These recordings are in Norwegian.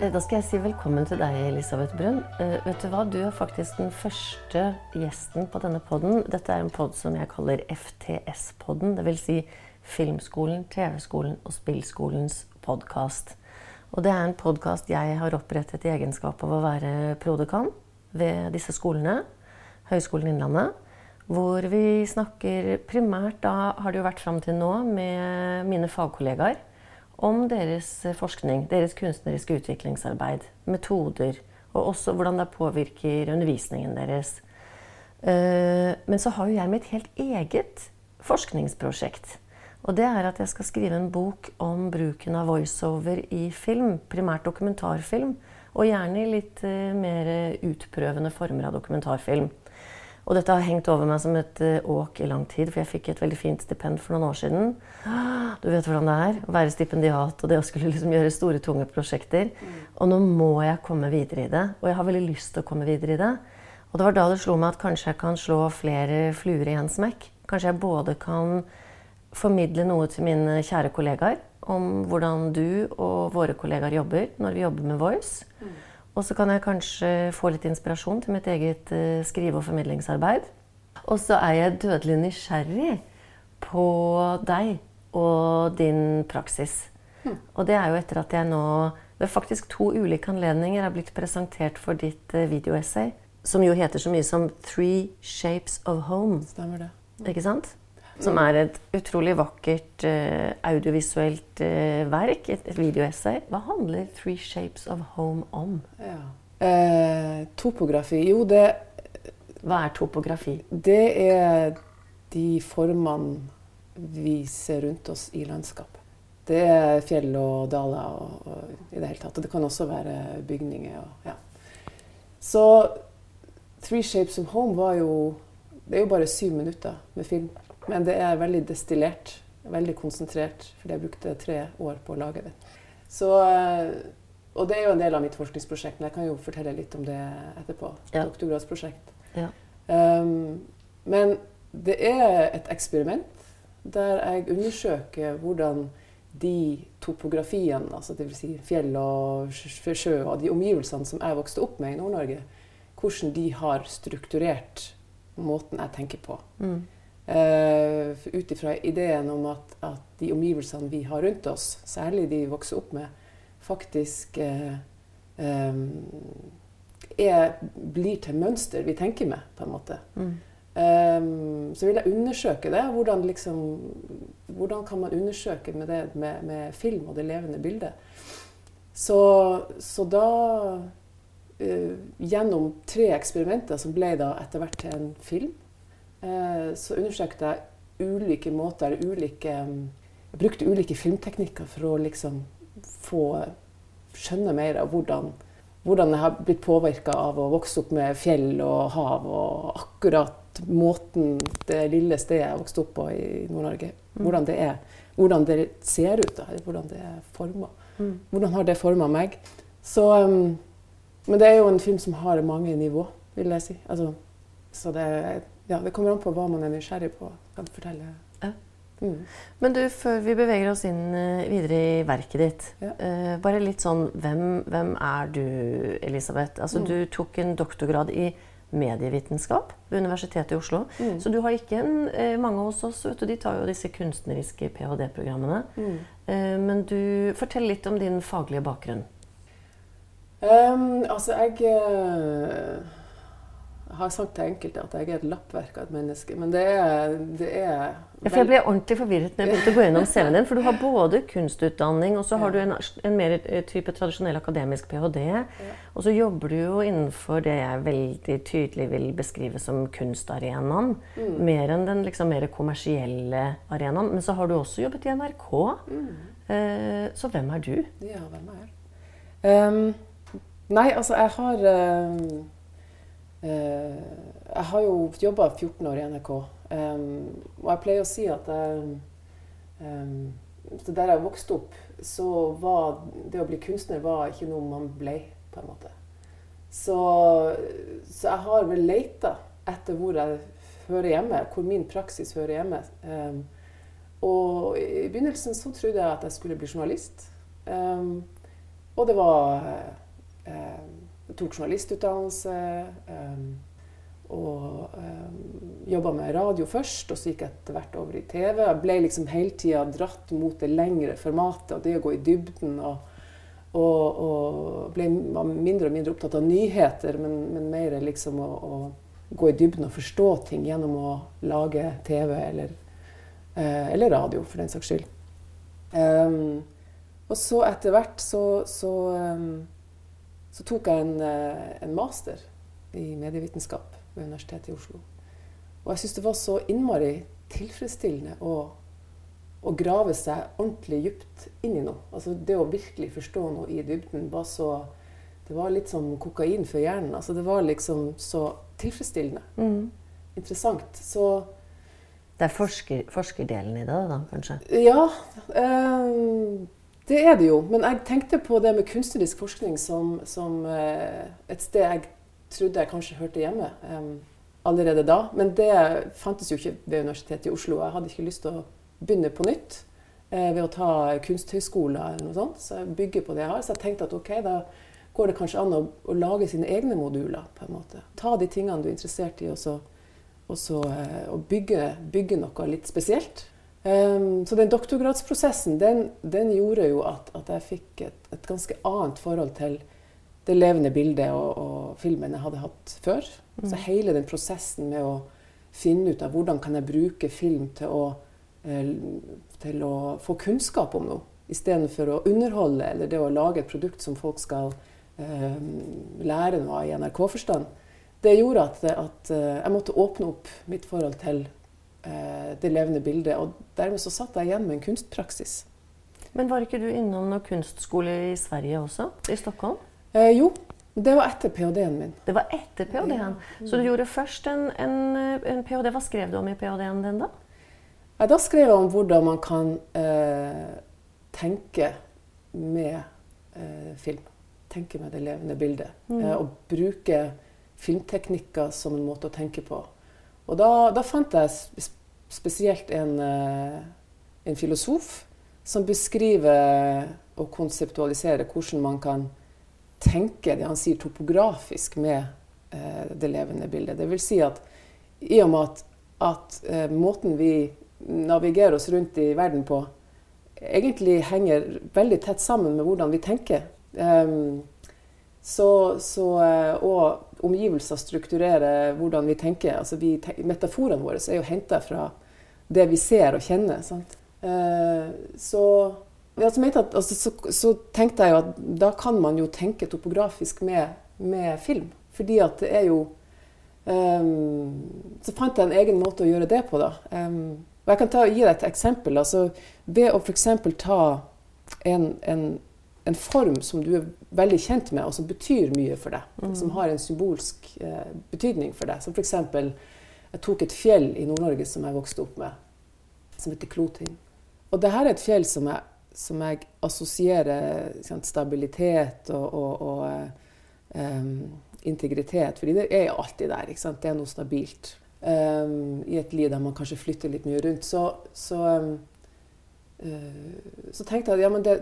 Eh, Da skal jeg si velkommen til deg, Elisabeth Brunn. Uh, vet du hva? Du er faktisk den første gjesten på denne podden. Dette er en podd som jeg kaller FTS-podden. Dvs. Si Filmskolen, TV-skolen og Spillskolens podkast. Og det er en podkast jeg har opprettet i egenskap av å være prodekan ved disse skolene. Høgskolen Innlandet. Hvor vi snakker primært, da har det jo vært fram til nå, med mine fagkollegaer om deres forskning, deres kunstneriske utviklingsarbeid, metoder, og også hvordan det påvirker undervisningen deres. Eh, Men så har jo jeg mitt helt eget forskningsprosjekt. Og det er at jeg skal skrive en bok om bruken av voiceover i film, primært dokumentarfilm, og gjerne i litt eh, mer utprøvende former av dokumentarfilm. Og dette har hengt over meg som et eh, åk i lang tid, for jeg fikk et veldig fint stipend for noen år siden. Du vet hvordan det er å være stipendiat og det å skulle liksom gjøre store, tunge prosjekter. Og nå må jeg komme videre i det. Og jeg har veldig lyst til å komme videre i det. Og det var da det slo meg at kanskje jeg kan slå flere fluer i en smekk. Kanskje jeg både kan formidle noe til mine kjære kollegaer om hvordan du og våre kollegaer jobber når vi jobber med Voice. Og så kan jeg kanskje få litt inspirasjon til mitt eget eh, skrive- og formidlingsarbeid. Og så er jeg dødelig nysgjerrig på deg og din praksis. Og det er jo etter at jeg nå ved faktisk to ulike anledninger er blitt presentert for ditt eh, videoessay, som jo heter så mye som 'Three Shapes of Home'. Stemmer det. Ikke sant? Som er et utrolig vakkert uh, audiovisuelt uh, verk, et, et videoessay. Hva handler 'Three Shapes of Home' om? Ja. Eh, topografi Jo, det, Hva er topografi? det er de formene vi ser rundt oss i landskap. Det er fjell og daler og, og i det hele tatt. Og det kan også være bygninger. Og, ja. Så Three Shapes of Home var jo Det er jo bare syv minutter med film. Men det er veldig destillert. Veldig konsentrert. Fordi jeg brukte tre år på å lage det. Så, eh, og det er jo en del av mitt forskningsprosjekt, men jeg kan jo fortelle litt om det etterpå. Ja. Doktorgradsprosjekt. Ja. Um, men det er et eksperiment der jeg undersøker hvordan de topografiene, altså dvs. Si fjell og sjø og de omgivelsene som jeg vokste opp med i Nord-Norge, hvordan de har strukturert måten jeg tenker på. Mm. Uh, Ut ifra ideen om at, at de omgivelsene vi har rundt oss, særlig de vi vokser opp med, faktisk uh, um, er, blir til mønster vi tenker med, på en måte. Mm. Um, så vil jeg undersøke det. Hvordan, liksom, hvordan kan man undersøke med det med, med film og det levende bildet? Så, så da uh, Gjennom tre eksperimenter som ble da etter hvert til en film, så undersøkte jeg ulike måter, ulike Jeg brukte ulike filmteknikker for å liksom få skjønne mer av hvordan hvordan jeg har blitt påvirka av å vokse opp med fjell og hav, og akkurat måten det lille stedet jeg vokste opp på i Nord-Norge, hvordan det er. Hvordan det ser ut, da, hvordan det er forma. Mm. Hvordan har det forma meg? Så, men det er jo en film som har mange nivå, vil jeg si. Altså, så det, ja, det kommer an på hva man er nysgjerrig på. Kan fortelle. Ja. Mm. Men du, før vi beveger oss inn eh, videre i verket ditt, Ja. eh, bare litt sånn hvem, hvem er du, Elisabeth? Altså, Mm. Du tok en doktorgrad i medievitenskap ved Universitetet i Oslo. Mm. Så du har ikke en, eh, Mange hos oss vet du, de tar jo disse kunstneriske ph.d.-programmene. Mm. Eh, men du, fortell litt om din faglige bakgrunn. Um, altså, jeg eh, har sagt til enkelte at jeg er et lappverk av et menneske, men det er, det er Ja, jeg ble ordentlig forvirret når jeg begynte å gå gjennom CV-en din. For du har både kunstutdanning, og så har du en, en mer eh, type tradisjonell akademisk ph.d. Og så jobber du jo innenfor det jeg veldig tydelig vil beskrive som kunstarenaen. Mer enn den liksom mer kommersielle arenaen. Men så har du også jobbet i NRK. Eh, så hvem er du? Ja, hvem er jeg? Um, nei, altså, jeg har um, Jeg har jo jobba 14 år i NRK. Um, og jeg pleier å si at jeg, um, så Der jeg vokste opp, så var det å bli kunstner var ikke noe man ble, på en måte. Så, så jeg har vel leita etter hvor jeg hører hjemme, hvor min praksis hører hjemme. Um, og i begynnelsen så trodde jeg at jeg skulle bli journalist. Um, og det var eh, Jeg tok journalistutdannelse. Eh, og øh, jobba med radio først, og så gikk jeg etter hvert over i TV. Jeg ble liksom hele tida dratt mot det lengre formatet og det å gå i dybden. Og, og, og ble, mindre og mindre opptatt av nyheter, men, men mer liksom å, å, gå i dybden og forstå ting gjennom å lage TV eller, eh, eller radio, for den saks skyld. Um, og så etter hvert så, så, um, så tok jeg en, eh, en master i medievitenskap ved Universitetet i Oslo. Og jeg syns det var så innmari tilfredsstillende å, å, grave seg ordentlig dypt inn i noe. Altså det å virkelig forstå noe i dybden var så Det var litt som kokain for hjernen. Altså det var liksom så tilfredsstillende. Mm. Interessant. Så Det er forsker, forskerdelen i det, da, kanskje? Ja. Eh, det er det jo. Men jeg tenkte på det med kunstnerisk forskning som, som eh, et sted jeg trodde jeg kanskje hørte hjemme um, allerede da. Men det fantes jo ikke ved Universitetet i Oslo. Jeg hadde ikke lyst til å begynne på nytt eh, ved å ta kunsthøyskoler eller noe sånt. Så jeg bygger på det jeg har. Så jeg tenkte at ok, da går det kanskje an å, å lage sine egne moduler. på en måte. Ta de tingene du er interessert i, og så, og så eh, og bygge, bygge, noe litt spesielt. Um, så den doktorgradsprosessen den, den gjorde jo at, at jeg fikk et, et, ganske annet forhold til det levende bildet og, og filmen jeg hadde hatt før. Mm. Så hele den prosessen med å finne ut av hvordan kan jeg bruke film til å, eh, til å få kunnskap om noe, istedenfor å underholde eller det å lage et produkt som folk skal eh, lære noe av i NRK-forstand. Det gjorde at, at, eh, jeg måtte åpne opp mitt forhold til det levende bildet. Og dermed så satt jeg igjen med en kunstpraksis. Men var ikke du innom noen kunstskole i Sverige også? I Stockholm? Eh, jo, det var etter ph.d.-en min. Det var etter ph.d.-en? Så du gjorde først en, en, en ph.d. Hva skrev du om i ph.d.-en din da? Ja, da skrev jeg om hvordan man kan eh, tenke med eh, film. Tenke med det levende bildet. Mm. Eh, og bruke filmteknikker som en måte å tenke på. Og da, da fant jeg spesielt en, eh, en, filosof som beskriver og konseptualiserer hvordan man kan tenke det han sier topografisk med eh, det levende bildet. Det vil si at i og med at, at eh, måten vi navigerer oss rundt i verden på, egentlig henger veldig tett sammen med hvordan vi tenker. Um, så, så, eh, og omgivelser strukturerer hvordan vi tenker. Altså vi, metaforene våre er jo henta fra det vi ser og kjenner. Sant? så ja, at, altså, så, så, tenkte jeg jo at da kan man jo tenke topografisk med, med film. Fordi at det er jo um, Så fant jeg en egen måte å gjøre det på, da. Um, og jeg kan ta, gi deg et eksempel. Altså, ved å f.eks. ta en, en, en, form som du er veldig kjent med, og som betyr mye for deg, mm. som har en symbolsk eh, betydning for deg. Som f.eks. jeg tok et fjell i Nord-Norge som jeg vokste opp med, som heter Kloting. Og dette er et fjell som jeg som jeg assosierer sant, stabilitet og, og, og um, integritet. Fordi det er alltid der. Det er noe stabilt. Um, I et liv der man kanskje flytter litt mye rundt. Så, så, um, uh, så tenkte jeg at ja, men det,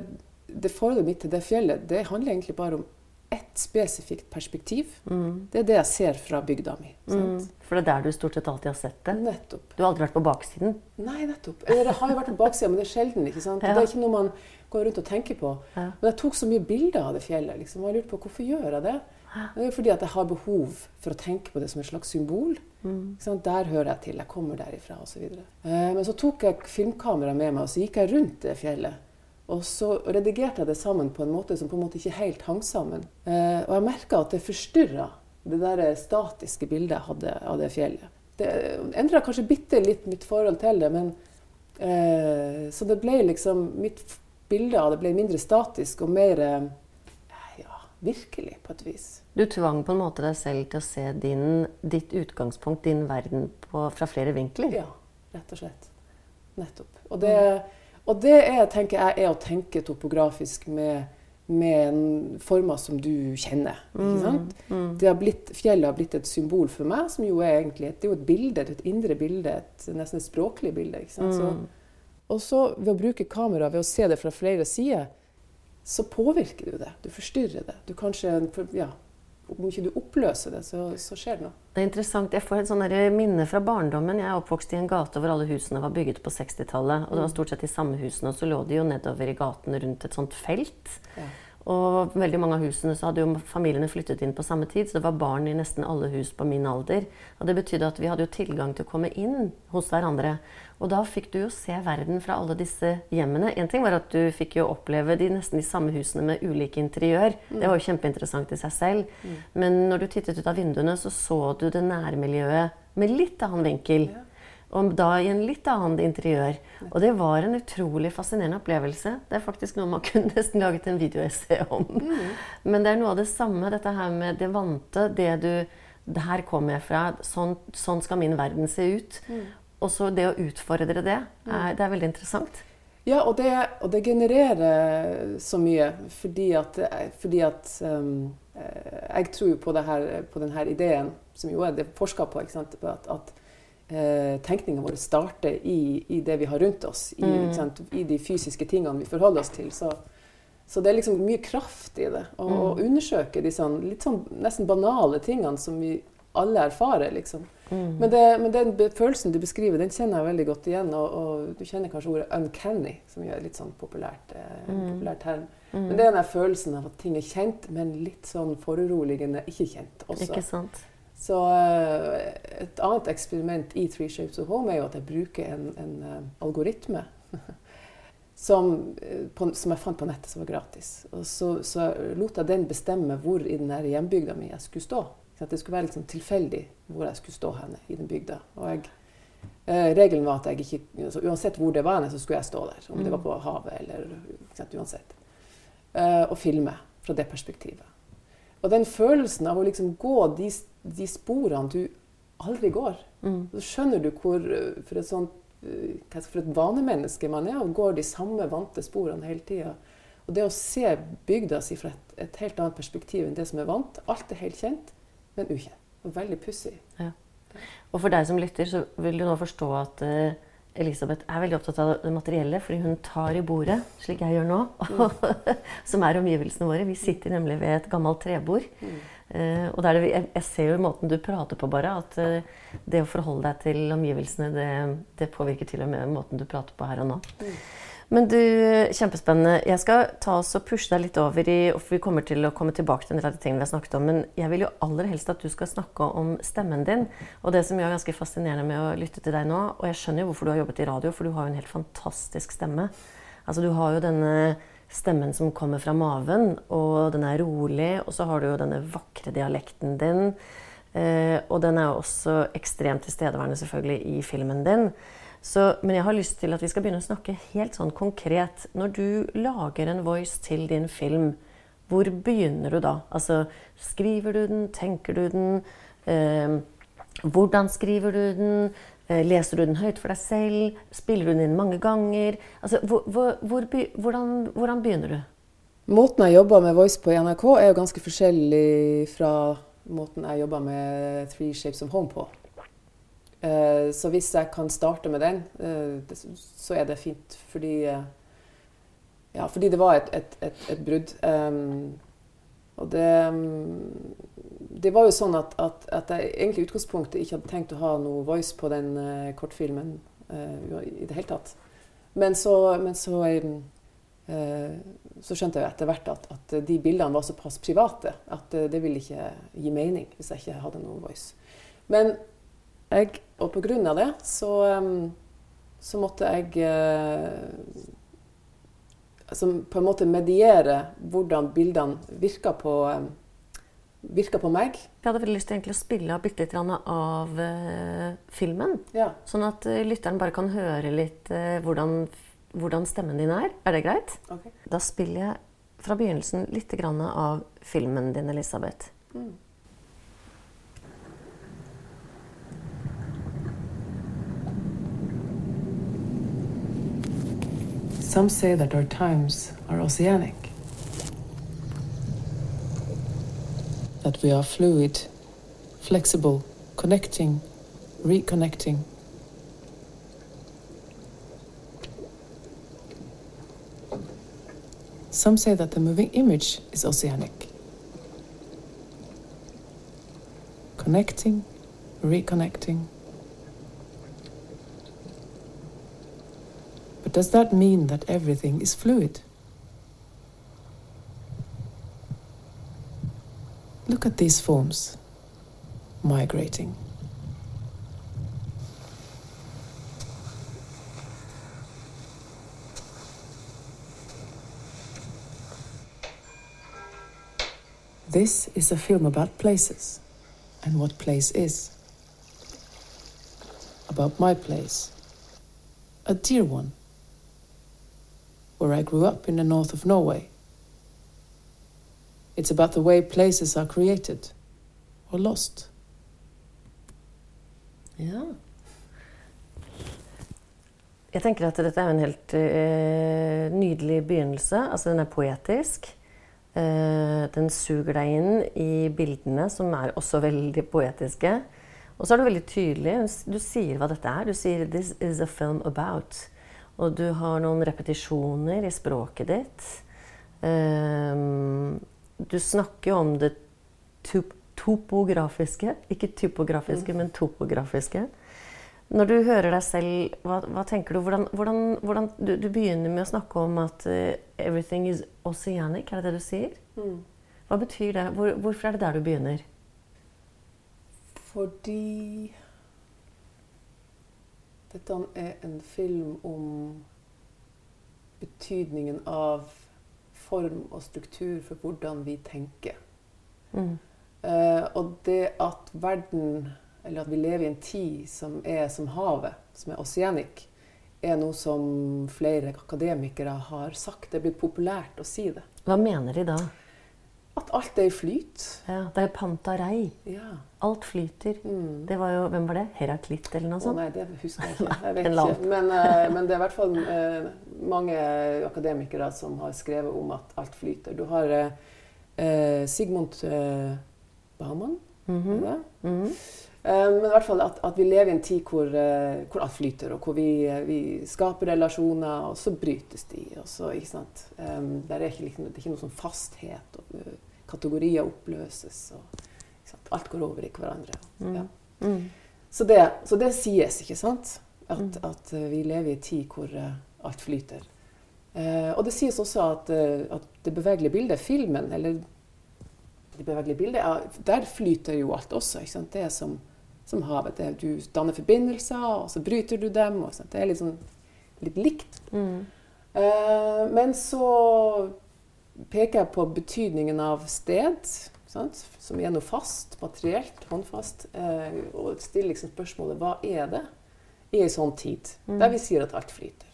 det forholdet mitt til det fjellet det handler egentlig bare om ett spesifikt perspektiv. Mm. Det er det jeg ser fra bygda mi. Mm. For det er der du stort sett alltid har sett det? Nettopp. Du har aldri vært på baksiden? Nei, nettopp. Eller jeg har jo vært på baksida, men det er sjelden. ikke sant? Ja. Det er ikke noe man går rundt og tenker på. Ja. Men jeg tok så mye bilder av det fjellet. liksom, og jeg lurte på hvorfor gjør jeg det? Det er fordi at jeg har behov for å tenke på det som et slags symbol. Mm. Der hører jeg til. Jeg kommer derifra osv. Eh, men så tok jeg filmkameraet med meg og så gikk jeg rundt det fjellet. Og så redigerte jeg det sammen på en måte som på en måte ikke helt hang sammen. Eh, og jeg merka at det forstyrra det der statiske bildet jeg hadde av det fjellet. Det endra kanskje bitte litt mitt forhold til det, men eh, Så det ble liksom Mitt bilde av det ble mindre statisk og mer eh, ja, virkelig, på et vis. Du tvang på en måte deg selv til å se din, ditt utgangspunkt, din verden, på, fra flere vinkler? Ja, rett og slett. Nettopp. Og det mm. Og det er, tenker jeg, er å tenke topografisk med, med former som du kjenner. Mm, mm. Har blitt, fjellet har blitt et symbol for meg, som jo er egentlig det er jo et bilde, et indre bilde, et nesten et språklig bilde. ikke sant? Så, mm. og så ved å bruke kamera, ved å se det fra flere sider, så påvirker du det. Du forstyrrer det. Du kanskje, ja, Om ikke du oppløser det, så, så, skjer det noe. Det er interessant. Jeg får et sånt minne fra barndommen. Jeg er oppvokst i en gate hvor alle husene var bygget på 60-tallet. Og det var stort sett de samme husene, og så lå de jo nedover i gaten rundt et sånt felt. Ja. Og veldig mange av husene så hadde jo familiene flyttet inn på samme tid, så det var barn i nesten alle hus på min alder. Og det betydde at vi hadde jo tilgang til å komme inn hos hverandre. Og da fikk du jo se verden fra alle disse hjemmene. En ting var at du fikk jo oppleve de nesten de samme husene med ulike interiør. Mm. Det var jo kjempeinteressant i seg selv. Mm. Men når du tittet ut av vinduene, så så du det nærmiljøet med litt annen vinkel. Ja. Og da i en litt annet interiør. Og det var en utrolig fascinerende opplevelse. Det er faktisk noe man kunne nesten laget en videoessay om. Mm. Men det er noe av det samme, dette her med det vante, det du Her kommer jeg fra. Sånn, sånn skal min verden se ut. Mm. Og så det å utfordre det, mm. er, det er veldig interessant. Ja, og det, og det genererer så mye fordi at, fordi at um, Jeg tror på, her, på denne ideen, som jo er det forska på, at, at eh, tenkninga vår starter i, i, det vi har rundt oss, i, mm. i, de fysiske tingene vi forholder oss til. Så, så det er liksom mye kraft i det. Å mm. undersøke de sånn, litt sånn nesten banale tingene som vi alle erfarer. liksom. Mm. Men, det, men, den følelsen du beskriver, den kjenner jeg veldig godt igjen. Og, og du kjenner kanskje ordet 'uncanny', som er litt sånn populært, eh, mm. populært term. Mm. Men det er den følelsen av at ting er kjent, men litt sånn foruroligende ikke kjent også. Ikke sant? Så uh, et annet eksperiment i Three Shapes of Home er jo at jeg bruker en, en uh, algoritme som, uh, på, som, jeg fant på nettet som var gratis. Og så, så lot jeg den bestemme hvor i den hjembygda mi jeg skulle stå. Så det skulle være sånn tilfeldig hvor jeg skulle stå henne i den bygda. Jeg, regelen var at jeg ikke, altså, uansett hvor det var, henne, så skulle jeg stå der. Om det var på havet eller uansett. og filme fra det perspektivet. Og den følelsen av å liksom gå de, de sporene du aldri går, mm. så skjønner du hvor for et, sånt, for et vanemenneske man er og går de samme vante sporene hele tida. Og det å se bygda si fra et, et, helt annet perspektiv enn det som er vant Alt er helt kjent, men ukjent. Og veldig pussig. Ja. Og for deg som lytter, så vil du nå forstå at uh, Elisabeth er veldig opptatt av det materielle, fordi hun tar i bordet, slik jeg gjør nå, mm. som er omgivelsene våre. Vi sitter nemlig ved et gammelt trebord. Mm. Uh, og det, jeg, jeg, ser jo i måten du prater på, bare, at uh, det å forholde deg til omgivelsene, det, det, påvirker til og med måten du prater på her og nå. Mm. Men du, kjempespennende. Jeg skal ta oss og pushe deg litt over i for Vi kommer til å komme tilbake til en del av de tingene vi har snakket om. Men jeg vil jo aller helst at du skal snakke om stemmen din. Og det som er ganske fascinerende med å lytte til deg nå Og jeg skjønner jo hvorfor du har jobbet i radio, for du har jo en helt fantastisk stemme. Altså Du har jo denne stemmen som kommer fra maven, og den er rolig. Og så har du jo denne vakre dialekten din. Eh, og den er jo også ekstremt tilstedeværende selvfølgelig i filmen din. Så, men jeg har lyst til at vi skal begynne å snakke helt sånn konkret. Når du lager en voice til din film, hvor begynner du da? Altså, skriver du den? Tenker du den? Eh, hvordan skriver du den? Eh, leser du den høyt for deg selv? Spiller du den inn mange ganger? Altså, hvor, hvor, hvor, hvordan, hvordan, begynner du? Måten jeg jobber med voice på i NRK, er jo ganske forskjellig fra måten jeg jobber med Three Shapes of Home på. Eh, så hvis jeg kan starte med den, eh, så er det fint. Fordi, ja, fordi det var et, et, et, et brudd. og det, det var jo sånn at, at, at, jeg egentlig i utgangspunktet ikke hadde tenkt å ha noe voice på den kortfilmen i det hele tatt. Men så, men så, så skjønte jeg etter hvert at, at, de bildene var såpass private at det ville ikke gi mening hvis jeg ikke hadde noe voice. Men jeg, og på grunn av det så, så måtte jeg altså på en måte mediere hvordan bildene virka på, virka på meg. Jeg hadde veldig lyst til å spille av bitte litt av uh, filmen. Ja. Sånn at uh, lytteren bare kan høre litt uh, hvordan, hvordan, stemmen din er. Er det greit? Okay. Da spiller jeg fra begynnelsen litt av filmen din, Elisabeth. Mm. Some say that our times are oceanic, that we are fluid, flexible, connecting, reconnecting. Some say that the moving image is oceanic. Connecting, reconnecting. But does that mean that everything is fluid? Look at these forms migrating. This is a film about places and what place is. About my place, a dear one, where I grew up in the north of Norway. It's about the way places are created or lost. Ja. Jeg tenker at dette er en helt uh, nydelig begynnelse. Altså, den er poetisk. Uh, den suger deg inn i bildene, som er også veldig poetiske. Og så er du veldig tydelig. Du sier hva dette er. Du sier 'This is a film about'. Og du har noen repetisjoner i språket ditt. Uh, du snakker jo om det topografiske. Ikke typografiske, mm. men topografiske. Når du hører deg selv, hva, hva tenker du? Hvordan, hvordan, hvordan du, du, begynner med å snakke om at uh, 'everything is oceanic'. Er det det du sier? Mm. Hva betyr det? Hvor, hvorfor er det der du begynner? Fordi dette er en film om betydningen av form og struktur for hvordan vi tenker. Mm. Uh, og det at verden, eller at vi lever i en tid som er som havet, som er oceanic, er noe som flere akademikere har sagt. Det er blitt populært å si det. Hva mener de da? At alt er i flyt. Ja, Det er pantarei. Ja. Alt flyter. Mm. Det var jo, Hvem var det? Heraklitt eller noe sånt? Å nei, det husker jeg ikke. Jeg vet ikke. Men, uh, men, det er i hvert fall uh, mange akademikere som har skrevet om at alt flyter. Du har uh, Sigmund Bahman. Mm -hmm. mm -hmm. Men i hvert fall at, at, vi lever i en tid hvor, hvor alt flyter, og hvor vi, vi, skaper relasjoner, og så brytes de. Og så, ikke sant? Um, er ikke, liksom, det er ikke noe sånn fasthet. Og, kategorier oppløses. Og, alt går over i hverandre. Mm. Ja. Mm. Så, det, så, det, sies, ikke sant? At, mm. at, vi lever i en tid hvor alt flyter. Eh, og det sies også at, at det bevegelige bildet, filmen, eller det bevegelige bildet, ja, der flyter jo alt også. Ikke sant? Det er som, som havet. Det, du danner forbindelser, og så bryter du dem. Og det er sånn, litt likt. Mm. Uh, men så peker jeg på betydningen av sted, sant? som er noe fast, materielt, håndfast. eh, og stiller liksom spørsmålet hva er det i en sånn tid, mm. der vi sier at alt flyter?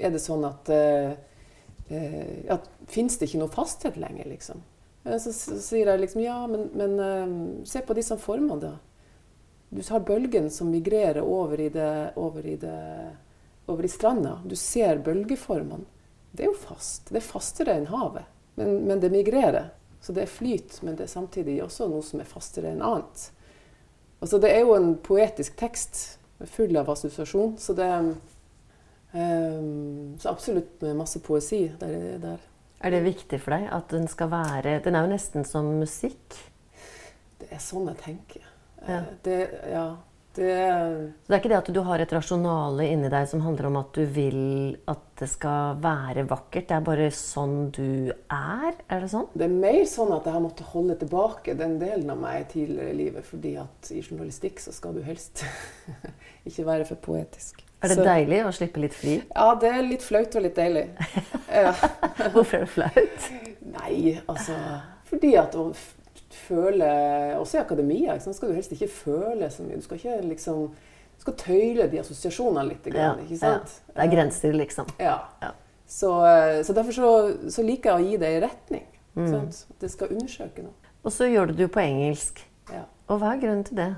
Er det sånn at, eh, at Fins det ikke noe fasthet lenger, liksom? Eh, så, så, sier jeg liksom ja, men, men eh, se på disse formene, da. Du har bølgen som migrerer over i, det, over i, det, over i stranda. Du ser bølgeformene. Det er jo fast. Det er fastere enn havet. Men, men, det migrerer. Så det er flyt, men det er samtidig også noe som er fastere enn annet. Altså, det er jo en poetisk tekst full av assosiasjon. Så det um, Så absolutt med masse poesi der. der. Er det viktig for deg at den skal være Den er jo nesten som musikk. Det er sånn jeg tenker. Ja. Eh, det, ja, det Så det er ikke det at du har et rasjonale inni deg som handler om at du vil at det skal være vakkert? Det er bare sånn du er? Er det sånn? Det er mer sånn at jeg har måttet holde tilbake den delen av meg tidligere i livet. fordi at i journalistikk så skal du helst ikke være for poetisk. Er det så, deilig å slippe litt fri? Ja, det er litt flaut og litt deilig. Hvorfor er det flaut? Nei, altså Fordi at føle Også i akademia så skal du helst ikke føle så mye. Du skal ikke liksom Du skal tøyle de assosiasjonene litt. Ja, ikke sant? Ja. Det er grenser, liksom. Ja. ja. Så, så, derfor så, så, liker jeg å gi det en retning. Mm. Det skal undersøke noe. Og så gjør du det jo på engelsk. Ja. Og hva er grunnen til det?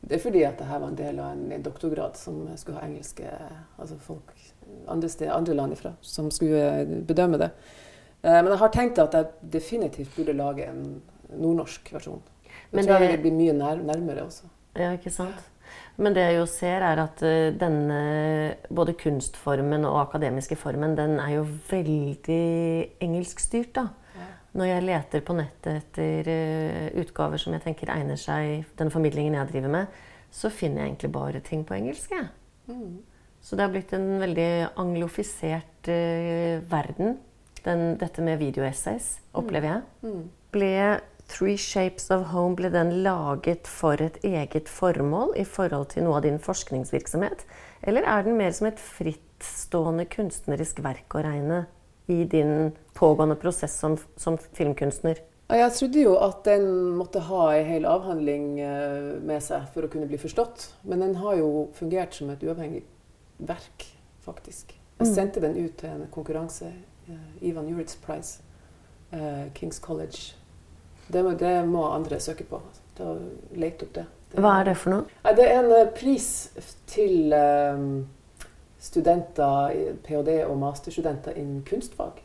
Det er fordi at dette var en del av en doktorgrad som skulle ha engelske altså folk andre, sted, andre land ifra som skulle bedømme det. Eh, men jeg har tenkt at jeg definitivt burde lage en nordnorsk versjon. Jeg tror det, vil bli mye nær, nærmere også. Ja, ikke sant? Men det jeg jo ser, er at uh, denne både kunstformen og akademiske formen, den er jo veldig engelskstyrt, da. Ja. Når jeg leter på nettet etter uh, utgaver som jeg tenker egner seg den formidlingen jeg driver med, så finner jeg egentlig bare ting på engelsk. jeg. Mm. Så det har blitt en veldig anglofisert uh, verden, den, dette med videoessays, opplever jeg. Mm. mm. Ble Three Shapes of Home ble den laget for et eget formål i forhold til noe av din forskningsvirksomhet? Eller er den mer som et frittstående kunstnerisk verk å regne i din pågående prosess som, som filmkunstner? Jeg trodde jo at den måtte ha en hel avhandling eh, med seg for å kunne bli forstått. Men den har jo fungert som et uavhengig verk, faktisk. Jeg mm. sendte den ut til en konkurranse, uh, Ivan Juritz Prize, uh, Kings College det må, det må andre søke på. Da Lete opp det. det. Hva er det for noe? Det er en eh, pris til um, studenter, ph.d. og masterstudenter innen kunstfag.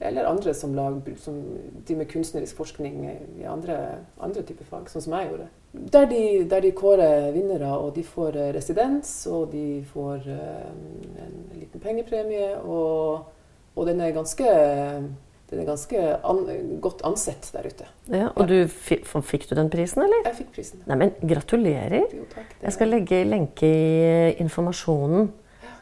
Eller andre som, lag, som de med kunstnerisk forskning i andre, andre typer fag, sånn som jeg gjorde. Der de, der de, kårer vinnere, og de får eh, residens, og de får en liten pengepremie. Og, og den er ganske den er ganske an, godt ansett der ute. Ja, og. Du, fikk du den prisen, eller? Jeg fikk prisen. Nei, men Gratulerer. Jo, takk, jeg skal legge lenke i informasjonen.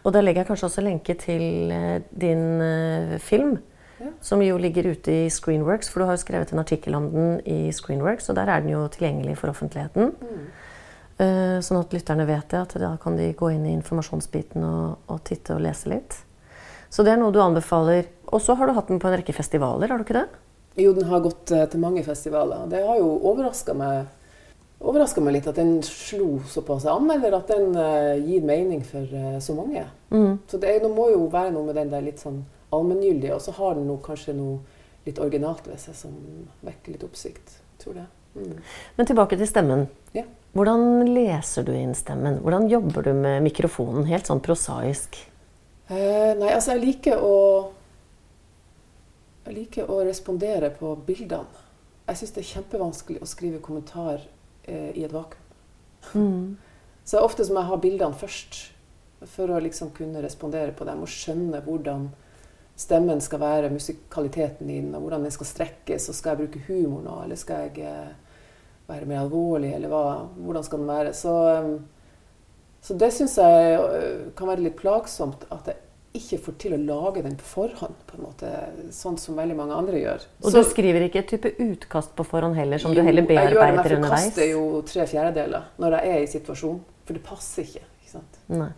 Og da legger jeg kanskje også lenke til eh, din uh, film. Ja. Som jo ligger ute i Screenworks, for du har jo skrevet en artikkel om den i Screenworks. Og der er den jo tilgjengelig for offentligheten. Mm. Uh, sånn at lytterne vet det, at da kan de gå inn i informasjonsbiten og, og titte og lese litt. Så det er noe du anbefaler. Og så har du hatt den på en rekke festivaler, har du ikke det? Jo, den har gått uh, til mange festivaler. Det har jo overraska meg, meg, litt at den slo såpass an, eller at den uh, gir mening for uh, så mange. Mm. Så det, er, det, må jo være noe med den der litt sånn allmenngyldige, og så har den noe, kanskje noe litt originalt ved seg som vekker litt oppsikt. Tror det. Mm. Men tilbake til stemmen. Ja. Hvordan leser du inn stemmen? Hvordan jobber du med mikrofonen, helt sånn prosaisk? Uh, nei, altså jeg liker å Jeg liker å respondere på bildene. Jeg syns det er kjempevanskelig å skrive kommentar eh, i et vakuum. Mm. Så ofte som jeg har bildene først, for å liksom kunne respondere på dem og skjønne hvordan stemmen skal være, musikaliteten din, og hvordan den skal strekkes. og Skal jeg bruke humor nå, eller skal jeg eh, være mer alvorlig, eller hva, hvordan skal den være? Så um, så det syns jeg øh, kan være litt plagsomt at jeg ikke får til å lage den på forhånd, på en måte, sånn som veldig mange andre gjør. Og så, du skriver ikke et type utkast på forhånd heller, som jo, du heller bearbeider underveis? Jo, Jeg forkaster jo tre fjerdedeler når jeg er i situasjonen, for det passer ikke. ikke sant? Nei.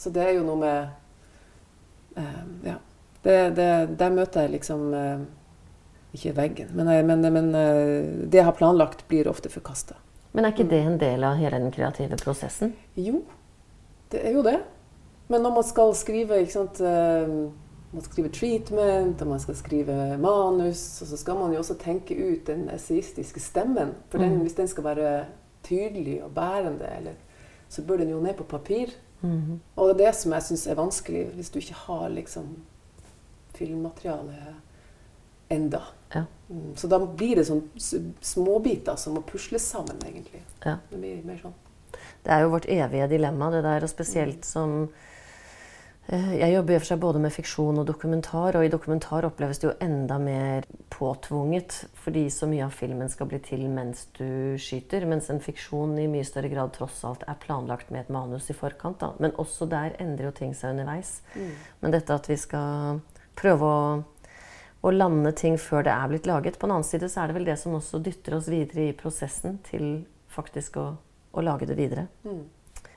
Så det er jo noe med uh, Ja. Det, det, der møter jeg liksom uh, Ikke veggen, men, men, men uh, det jeg har planlagt, blir ofte forkasta. Men er ikke det en del av hele den kreative prosessen? Jo, det er jo det. Men når man skal skrive sant, eh, man skal skrive treatment, og man skal skrive manus, og så skal man jo også tenke ut den esaistiske stemmen. For den, mm. hvis den skal være tydelig og bærende, eller, så bør den jo ned på papir. Mm. Og det er det som jeg syns er vanskelig, hvis du ikke har liksom filmmateriale enda. Ja. Mm, så da blir det sånn småbiter som må pusles sammen, egentlig. Ja. Det blir mer sånn. Det er jo vårt evige dilemma, det der, og spesielt som eh, jeg jobber for seg både med fiksjon og dokumentar, og i dokumentar oppleves det jo enda mer påtvunget fordi så mye av filmen skal bli til mens du skyter, mens en fiksjon i mye større grad tross alt er planlagt med et manus i forkant. Da. Men også der endrer jo ting seg underveis. Mm. Men dette at vi skal prøve å, å lande ting før det er blitt laget På den annen side så er det vel det som også dytter oss videre i prosessen til faktisk å å lage det videre. Mm.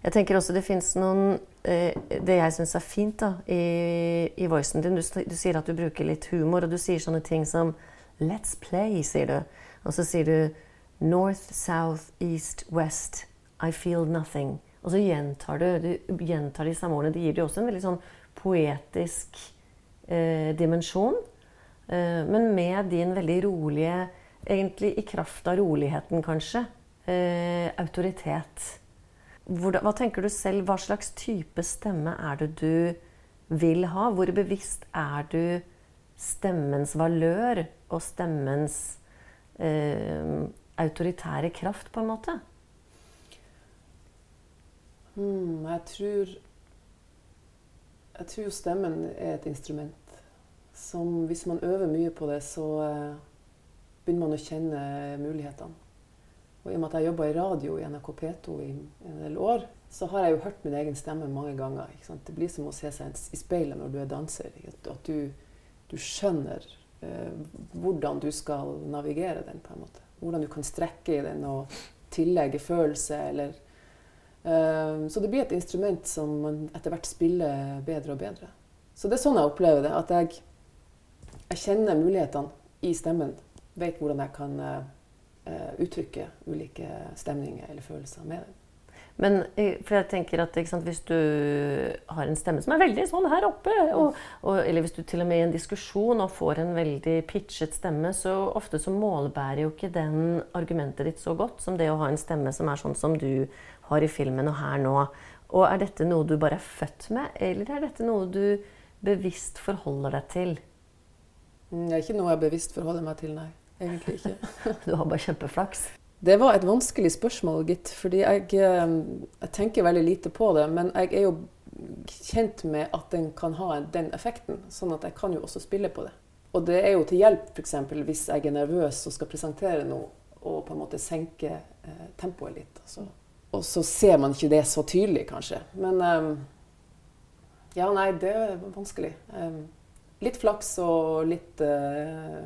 Jeg tenker også det fins noen eh, Det jeg syns er fint da, i, i voicen din du, du, sier at du bruker litt humor, og du sier sånne ting som Let's play, sier du. Og så sier du North, south, east, west. I feel nothing. Og så gjentar du, du gjentar de samme ordene. Det gir jo også en veldig sånn poetisk eh, dimensjon. Eh, men med din veldig rolige Egentlig i kraft av roligheten, kanskje eh, autoritet. Hva tenker du selv? Hva slags type stemme er det du vil ha? Hvor bevisst er du stemmens valør og stemmens eh, autoritære kraft, på en måte? Hmm, jeg tror Jeg tror stemmen er et instrument som hvis man øver mye på det, så eh, begynner man å kjenne mulighetene. Og i og med at jeg jobba i radio i NRK P2 i en del år, så har jeg jo hørt min egen stemme mange ganger. Det blir som å se seg i speilet når du er danser. At du, du skjønner eh, hvordan du skal navigere den. på en måte. Hvordan du kan strekke i den og tillegge følelse eller eh, Så det blir et instrument som man etter hvert spiller bedre og bedre. Så det er sånn jeg opplever det. At jeg jeg kjenner mulighetene i stemmen. Vet hvordan jeg kan uh, uttrykke ulike stemninger eller følelser med den. Men for jeg tenker at sant, Hvis du har en stemme som er veldig sånn her oppe, og, og, eller hvis du til og med i en diskusjon og får en veldig pitchet stemme, så ofte så målbærer jo ikke den argumentet ditt så godt som det å ha en stemme som er sånn som du har i filmen og her nå. Og Er dette noe du bare er født med, eller er dette noe du bevisst forholder deg til? Mm, det er ikke noe jeg bevisst forholder meg til, nei. Egentlig ikke. du har bare kjempeflaks? Det var et vanskelig spørsmål, gitt. Fordi jeg, eh, jeg, tenker veldig lite på det. Men jeg er jo kjent med at den kan ha den effekten. Sånn at jeg kan jo også spille på det. Og det er jo til hjelp f.eks. hvis jeg er nervøs og skal presentere noe, og på en måte senke eh, tempoet litt. Altså. Og så ser man ikke det så tydelig, kanskje. Men um, ja, nei, det er vanskelig. Um, litt flaks og litt uh,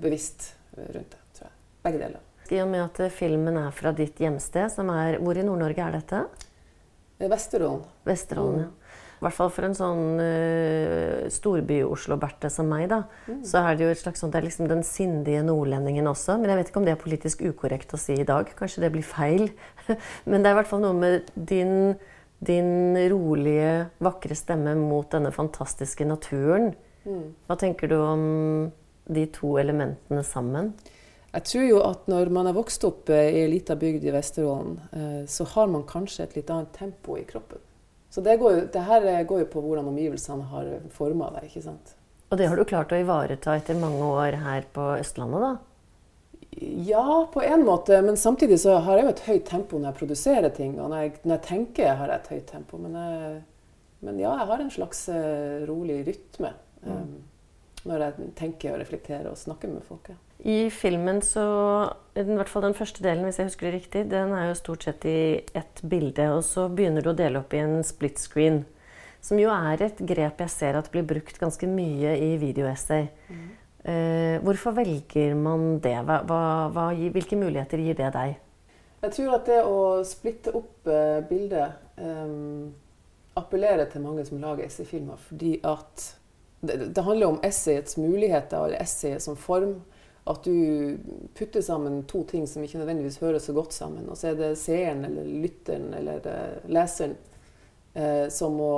bevisst rundt det, tror jeg. Begge deler. I og med at filmen er fra ditt hjemsted, som er Hvor i Nord-Norge er dette? Vesterålen. Vesterålen, mm. ja. I hvert fall for en sånn uh, storby-Oslo-Berte som meg, da, mm. så er det jo et slags sånt, det er liksom den sindige nordlendingen også. Men jeg vet ikke om det er politisk ukorrekt å si i dag. Kanskje det blir feil. men det er i hvert fall noe med din din rolige, vakre stemme mot denne fantastiske naturen. Mm. Hva tenker du om de to elementene sammen? Jeg tror jo at når man er vokst opp eh, i ei lita bygd i Vesterålen, eh, så har man kanskje et litt annet tempo i kroppen. Så det, går jo, det her eh, går jo på hvordan omgivelsene har forma deg. ikke sant? Og det har du klart å ivareta etter mange år her på Østlandet, da? Ja, på en måte. Men samtidig så har jeg jo et høyt tempo når jeg produserer ting. Og når jeg, når jeg tenker, har jeg et høyt tempo. Men, jeg, men, ja, jeg har en slags rolig rytme um, mm. Når jeg tenker og reflekterer og snakker med folk. Ja. I filmen så I hvert fall den første delen, hvis jeg husker det riktig, den er jo stort sett i ett bilde. Og så begynner du å dele opp i en split screen. Som jo er et grep jeg ser at blir brukt ganske mye i videoessay. Mm. Eh, hvorfor velger man det? Hva, hva, hvilke muligheter gir det deg? Jeg tror at det å splitte opp eh, bildet eh, appellerer til mange som lager essayfilmer. Fordi at det, det, handler om essayets muligheter, eller essayet som form. At du putter sammen to ting som ikke nødvendigvis hører så godt sammen. Og så er det seeren eller lytteren eller eh, leseren eh, som må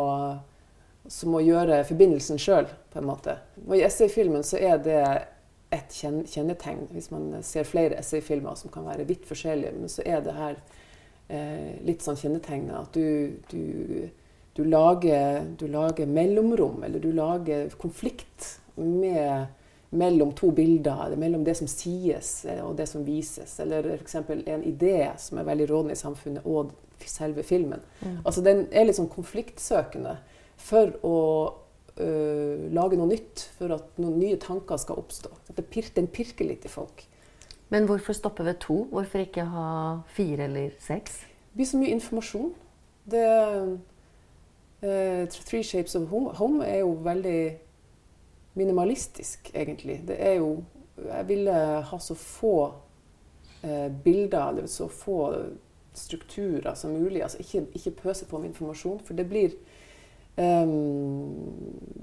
som må gjøre forbindelsen sjøl, på en måte. Og I essayfilmen så er det et kjennetegn. Hvis man ser flere essayfilmer som kan være vidt forskjellige, men så er det her eh, litt sånn kjennetegnet at du, du, du, lager, du, lager, mellomrom, eller du lager konflikt med, mellom to bilder, eller mellom det som sies eh, og det som vises. Eller f.eks. en idé som er veldig rådende i samfunnet, og selve filmen. Mm. Altså Den er litt sånn konfliktsøkende for å øh, lage noe nytt, for at noen nye tanker skal oppstå. Pir den pirker litt i folk. Men hvorfor stoppe ved to? Hvorfor ikke ha fire eller seks? Det blir så mye informasjon. Det, uh, Three Shapes of Home er jo veldig minimalistisk, egentlig. Det er jo Jeg ville ha så få uh, bilder, eller så få strukturer som mulig. Altså ikke, ikke pøse på med informasjon, for det blir Um,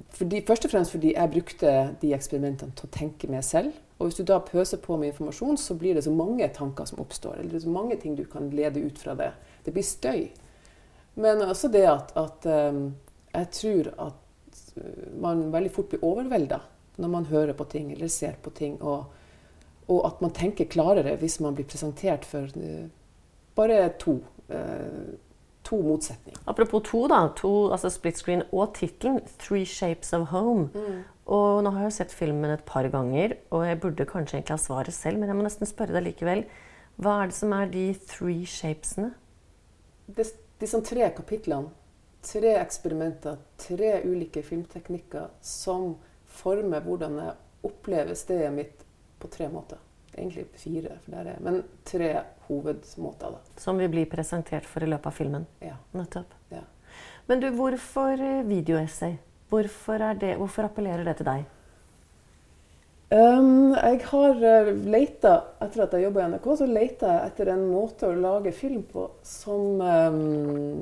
fordi, først og fremst fordi jeg brukte de eksperimentene til å tenke med selv. Og hvis du da pøser på med informasjon, så blir det så mange tanker som oppstår. Eller så mange ting du kan lede ut fra det. Det blir støy. Men også det at, at um, jeg tror at man veldig fort blir overvelda når man hører på ting eller ser på ting. Og, og, at man tenker klarere hvis man blir presentert for uh, bare to. Uh, to motsetninger. Apropos to, da. To, altså split screen og tittelen 'Three Shapes of Home'. Mm. Og nå har jeg sett filmen et par ganger, og jeg burde kanskje egentlig ha svaret selv, men jeg må nesten spørre deg likevel. Hva er det som er de three shapesene? Det, disse tre kapitlene, tre eksperimenter, tre ulike filmteknikker som former hvordan jeg opplever stedet mitt på tre måter. Egentlig fire, for der er, men tre hovedmåter. da. Som vi blir presentert for i løpet av filmen. Ja. Nettopp. Ja. Men du, hvorfor eh, videoessay? Hvorfor, det, hvorfor appellerer det til deg? Um, jeg har uh, leita, etter at jeg jobba i NRK, så leita jeg etter en måte å lage film på som um,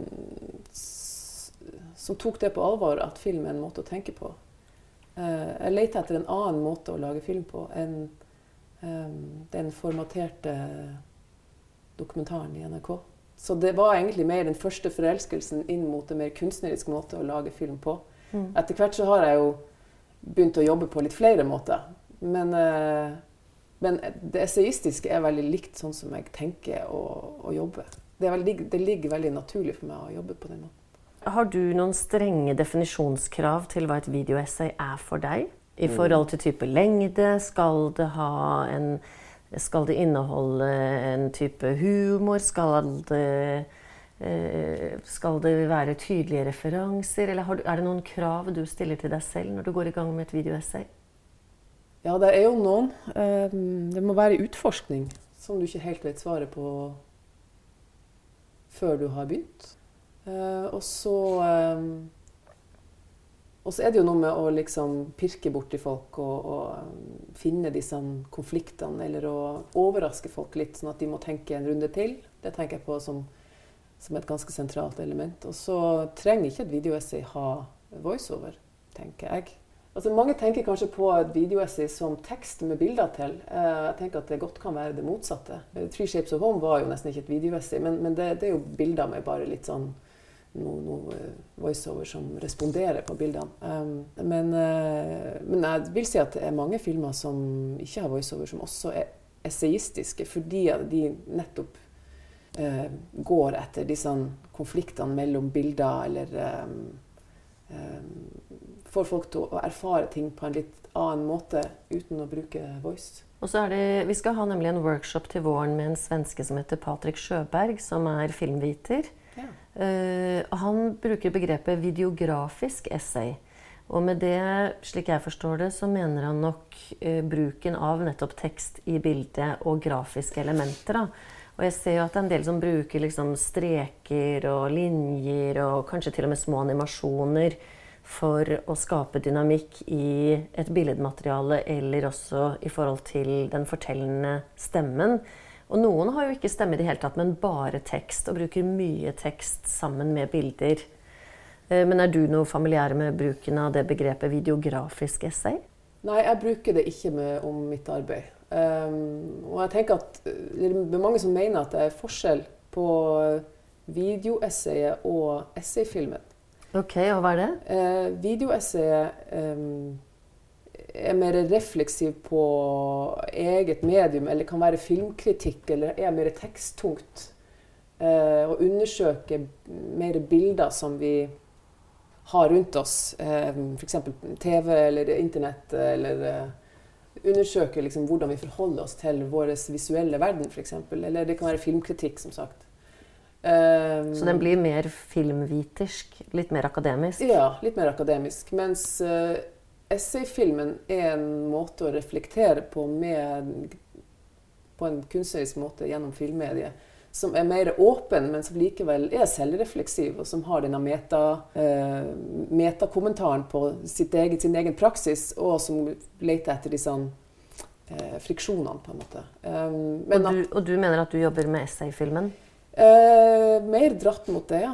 Som tok det på alvor at film er en måte å tenke på. Uh, jeg leita etter en annen måte å lage film på enn um, den formaterte dokumentaren i NRK. Så det var egentlig mer den første forelskelsen inn mot en mer kunstnerisk måte å lage film på. Mm. Etter hvert så har jeg jo begynt å jobbe på litt flere måter. Men, eh, men det essayistiske er veldig likt sånn som jeg tenker å, å jobbe. Det, veldig, det ligger veldig naturlig for meg å jobbe på den måten. Har du noen strenge definisjonskrav til hva et videoessay er for deg? I forhold til type lengde? Skal det, ha en, skal det inneholde en type humor? Skal det, eh, skal det være tydelige referanser? Eller har du, er det noen krav du stiller til deg selv når du går i gang med et videoessay? Ja, det er jo noen. Eh, Det må være utforskning som du ikke helt vet svaret på før du har begynt. Eh, Og så eh, Og så er det jo noe med å liksom pirke borti folk og, og eh, finne disse konfliktene, eller å overraske folk litt, sånn at de må tenke en runde til. Det tenker jeg på som, som et ganske sentralt element. Og så trenger ikke et videoessay ha voiceover, tenker jeg. Altså, mange tenker kanskje på et videoessay som tekst med bilder til. Eh, jeg tenker at det godt kan være det motsatte. Eh, Three Shapes of Home var jo nesten ikke et videoessay, men, men det, det er jo bilder med bare litt sånn noe, noe eh, voiceover som responderer på bildene. Um, men, men jeg vil si at det er mange filmer som ikke har voiceover, som også er essayistiske, fordi de nettopp går etter disse konfliktene mellom bilder, eller får folk til å erfare ting på en litt annen måte uten å bruke voice. Og så er det, Vi skal ha nemlig en workshop til våren med en svenske som heter Patrik Sjøberg, som er filmviter. Ja. Uh, han bruker begrepet videografisk essay. Og med det, slik jeg forstår det, så mener han nok uh, bruken av nettopp tekst i bildet og grafiske elementer. Da. Og jeg ser jo at det er en del som bruker liksom streker og linjer og kanskje til og med små animasjoner for å skape dynamikk i et billedmateriale eller også i forhold til den fortellende stemmen. Og noen har jo ikke stemme i det hele tatt, men bare tekst, og bruker mye tekst sammen med bilder. Eh, Men er du noe familiær med bruken av det begrepet videografisk essay? Nei, jeg bruker det ikke med, om mitt arbeid. Um, og jeg tenker at Det er mange som mener at det er forskjell på videoessayet og essayfilmen. Ok, og hva er det? Eh, videoessayet um, er mer refleksiv på eget medium, eller kan være filmkritikk, eller er mer teksttungt. Eh, og undersøker mer bilder som vi har rundt oss, eh, f.eks. TV eller Internett, eller eh, undersøker liksom hvordan vi forholder oss til vår visuelle verden, f.eks. Eller det kan være filmkritikk, som sagt. Um, Så den blir mer filmvitersk? Litt mer akademisk? Ja, litt mer akademisk. Mens uh, essayfilmen er en måte å reflektere på med, på en kunstnerisk måte gjennom filmmediet. Som er mer åpen, men som likevel er selvrefleksiv, og som har denne meta, uh, metakommentaren på sitt eget, sin egen praksis, og som leter etter disse uh, friksjonene, på en måte. Um, men Og du, og du mener at du jobber med essayfilmen? Eh, mer dratt mot det, ja.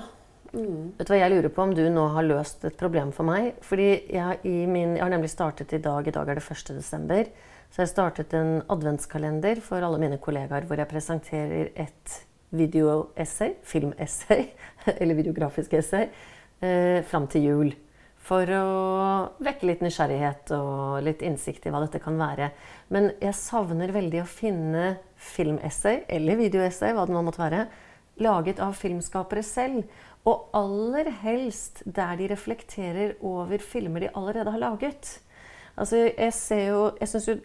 Mm. Vet du hva, Jeg lurer på om du nå har løst et problem for meg. Fordi jeg, min, jeg har nemlig startet i dag, i dag er det 1. desember, så jeg startet en adventskalender for alle mine kollegaer hvor jeg presenterer et videoessay, filmessay, eller videografisk essay, eh, fram til jul. For å vekke litt nysgjerrighet og litt innsikt i hva dette kan være. Men jeg savner veldig å finne filmessay, eller videoessay, hva det nå måtte være, laget av filmskapere selv. Og aller helst der de reflekterer over filmer de allerede har laget. Altså, jeg ser jo, jeg synes jo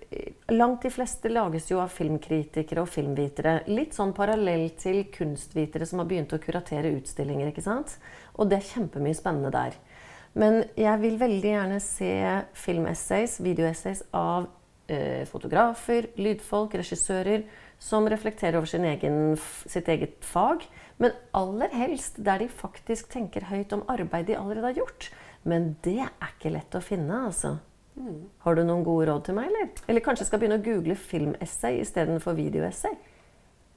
Langt de fleste lages jo av filmkritikere og filmvitere. Litt sånn parallell til kunstvitere som har begynt å kuratere utstillinger. ikke sant? Og det er kjempemye spennende der. Men jeg vil veldig gjerne se filmessays, videoessays av eh, fotografer, lydfolk, regissører som reflekterer over egen, sitt eget fag. Men aller helst der de faktisk tenker høyt om arbeid de allerede har gjort. Men det er ikke lett å finne, altså. Mm. Har du noen gode råd til meg, eller? Eller kanskje skal begynne å google filmessay istedenfor videoessay?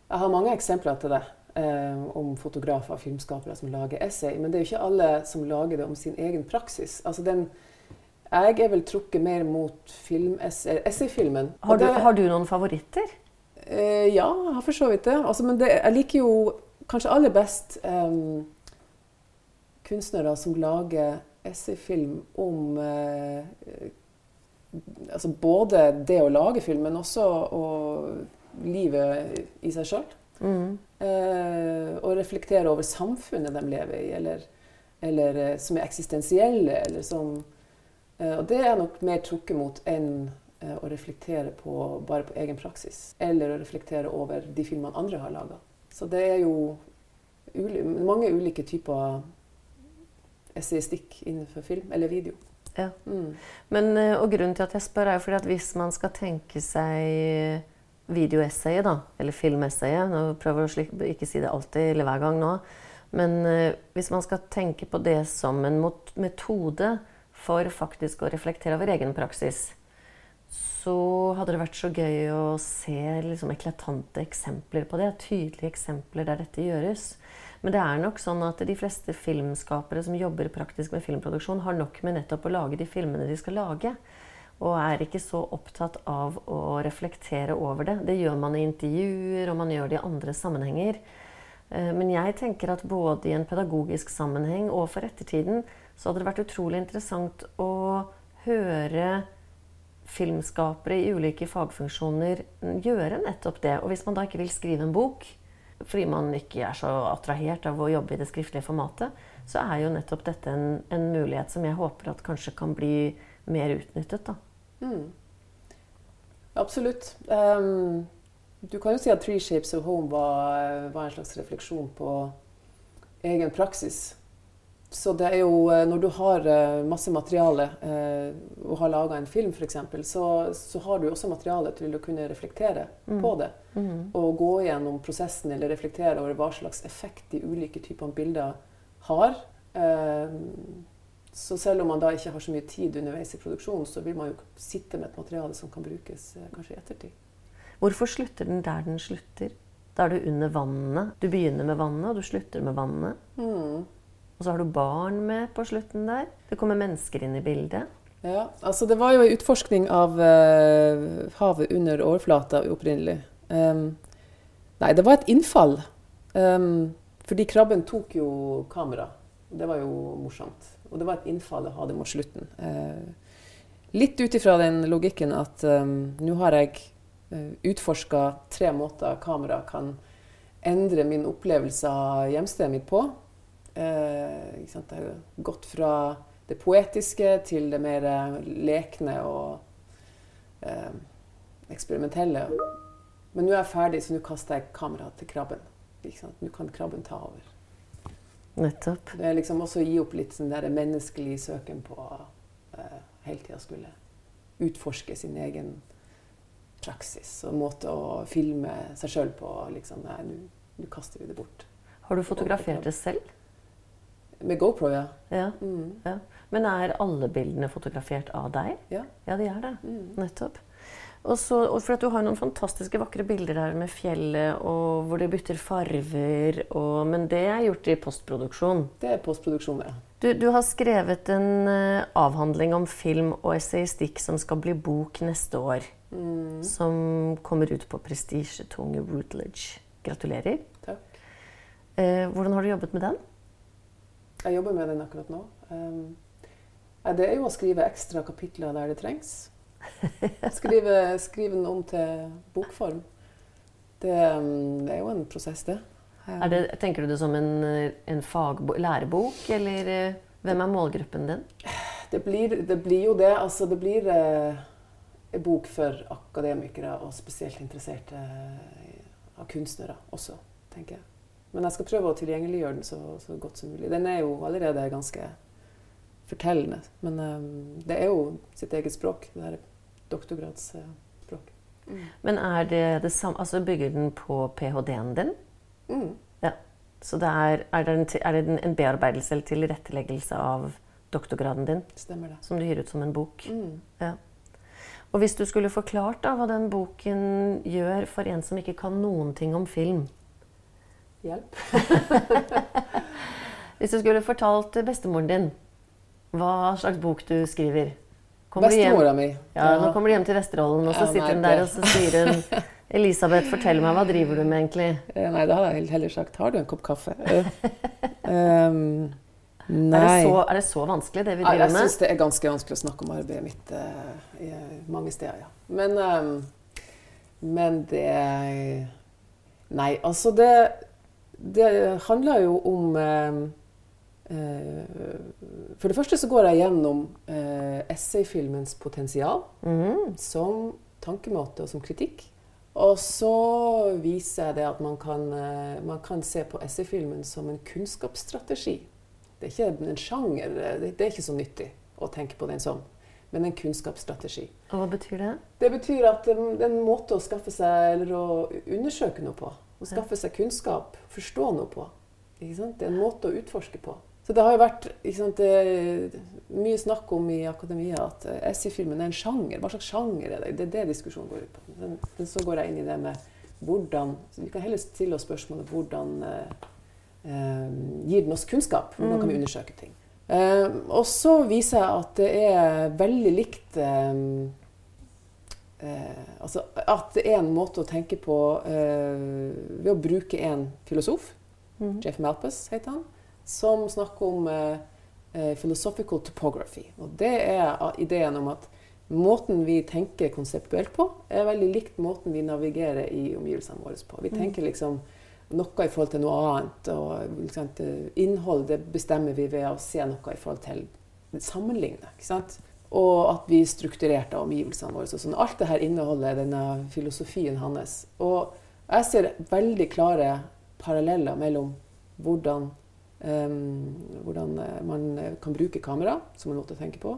Jeg har mange eksempler til det. Eh, om fotografer og filmskapere som lager essay. Men det er jo ikke alle som lager det om sin egen praksis. Altså den, jeg er vel trukket mer mot essayfilmen. Har, har, du noen favoritter? Eh, ja, jeg har for så vidt det. Altså, men det, jeg liker jo kanskje aller best eh, kunstnere som lager essayfilm om eh, altså både det å lage film, men også livet i seg sjøl. Mm. Eh, og reflektere over samfunnet de lever i, eller, eller eh, som er eksistensielle. Eller som, eh, og det er nok mer trukket mot enn å reflektere på, bare på egen praksis. Eller å reflektere over de filmene andre har laga. Så det er jo uli mange ulike typer essayistikk innenfor film eller video. Ja. Mm. Men, eh, og grunnen til at jeg spør, er jo fordi at hvis man skal tenke seg videoessayet, da, eller filmessayet Nå prøver jeg å ikke si det alltid eller hver gang nå. Men uh, hvis man skal tenke på det som en metode for faktisk å reflektere over egen praksis, så hadde det vært så gøy å se liksom, eklatante eksempler på det. Tydelige eksempler der dette gjøres. Men det er nok sånn at de fleste filmskapere som jobber praktisk med filmproduksjon, har nok med nettopp å lage de filmene de skal lage. Og er ikke så opptatt av å reflektere over det. Det gjør man i intervjuer, og man gjør det i andre sammenhenger. Eh, men jeg tenker at både i en pedagogisk sammenheng og for ettertiden så hadde det vært utrolig interessant å høre filmskapere i ulike fagfunksjoner gjøre nettopp det. Og hvis man da ikke vil skrive en bok, fordi man ikke er så attrahert av å jobbe i det skriftlige formatet, så er jo nettopp dette en, en mulighet som jeg håper at kanskje kan bli mer utnyttet. Mm. Absolutt. Um, du kan jo si at 'Three Shapes of Home' var, var en slags refleksjon på egen praksis. Så det er jo eh, Når du har eh, masse materiale eh, og har laga en film f.eks., så, så har du også materiale til å kunne reflektere mm. på det. Mm. Og gå gjennom prosessen eller reflektere over hva slags effekt de ulike typene bilder har. Så selv om man da ikke har så mye tid underveis i produksjonen, så vil man jo sitte med et materiale som kan brukes kanskje i ettertid. Hvorfor slutter den der den slutter? Da er du under vannet. Du begynner med vannet, og du slutter med vannet. Mm. Og så har du barn med på slutten der. Det kommer mennesker inn i bildet. Ja, altså Det var jo en utforskning av uh, havet under overflata opprinnelig. Um, nei, det var et innfall. Um, fordi krabben tok jo kamera. Det var jo morsomt. Og det var et innfall jeg hadde mot slutten. Uh, litt ut ifra den logikken at um, nå har jeg uh, utforska tre måter kamera kan endre min opplevelse av hjemstedet mitt på. Eh, det har gått fra det poetiske til det mer lekne og eh, eksperimentelle. Men nå er jeg ferdig, så nå kaster jeg kameraet til krabben. Nå kan krabben ta over. Nettopp. Det er liksom også å gi opp litt sånn der menneskelig søken på eh, hele tida skulle utforske sin egen praksis og måte å filme seg sjøl på. Liksom, nei, nå kaster vi det bort. Har du fotografert det selv? Med GoPro, ja. Ja, mm. ja. Men er alle bildene fotografert av deg? Ja. Ja, de er det. Mm. Nettopp. Og, så, og for at Du har noen fantastiske vakre bilder der med fjellet, og hvor det bytter farver. Og, men det er gjort i postproduksjon? Det er postproduksjon, ja. Du, du har skrevet en uh, avhandling om film og essayistikk som skal bli bok neste år. Mm. Som kommer ut på prestisjetunge Rootledge. Gratulerer. Takk. Uh, hvordan har du jobbet med den? Jeg jobber med den akkurat nå. Um, det er jo å skrive ekstra kapitler der det trengs. Skrive, skrive den om til bokform. Det, det, er jo en prosess, det. det tenker du det som en, en lærebok, eller eh, hvem er målgruppen din? Det blir, det blir jo det. Altså, det blir eh, en bok for akademikere og spesielt interesserte eh, av kunstnere også, tenker jeg. Men jeg skal prøve å tilgjengeliggjøre den så, så godt som mulig. Den er jo allerede ganske fortellende. Men um, det er jo sitt eget språk, det er doktorgradsspråk. Mm. Men er det det samme Altså bygger den på ph.d.-en din? Mm. Ja. Så det er, er, det en, er, det en, bearbeidelse eller tilretteleggelse av doktorgraden din? Stemmer det. Som du gir ut som en bok? Mm. Ja. Og hvis du skulle forklart da, hva den boken gjør for en som ikke kan noen ting om film Hjelp. hvis du skulle fortalt bestemoren din hva slags bok du skriver Bestemora mi. Ja, Nå kommer du hjem til Vesterålen, og så ja, sitter hun der og så sier hun Elisabeth, fortell meg, hva driver du med egentlig? Eh, nei, da har jeg heller sagt Har du en kopp kaffe? um, nei. Er det, så, er det, så, vanskelig, det vi driver med? Jeg syns det er ganske vanskelig å snakke om arbeidet mitt uh, mange steder, ja. Men, um, men det Nei, altså det Det handler jo om um, uh, For det første så går jeg gjennom uh, essayfilmens potensial mm. som tankemåte og som kritikk. Og så viser jeg det at man kan, eh, man kan se på essayfilmen som en kunnskapsstrategi. Det er ikke en sjanger. Det er ikke så nyttig å tenke på den sånn. Men en kunnskapsstrategi. Og Hva betyr det? Det betyr at det er en måte å skaffe seg eller å undersøke noe på. Å skaffe seg kunnskap, forstå noe på. Det er en måte å utforske på. Så det har jo vært sant, mye snakk om i akademia at essayfilmen er en sjanger. Hva slags sjanger er det? Det er det diskusjonen går ut på. Men, men så går jeg inn i det med hvordan Vi kan heller stille oss spørsmålet hvordan eh, eh, gir den oss kunnskap? Hvordan kan vi mm. undersøke ting? Eh, og så viser jeg at det er veldig likt eh, eh altså At det er en måte å tenke på eh, ved å bruke en filosof. Mm. Jeff Malpus heter han som snakker om eh, eh, philosophical topography. Og det er ideen om at måten vi tenker konseptuelt på, er veldig likt måten vi navigerer i omgivelsene våre på. Vi mm. tenker liksom noe i forhold til noe annet. Og liksom, innhold det bestemmer vi ved å se noe i forhold til sammenligne. Og at vi er strukturert av omgivelsene våre. Sånn, alt dette inneholder denne filosofien hans. Og jeg ser veldig klare paralleller mellom hvordan Um, hvordan eh, man kan bruke kamera som en måte å tenke på,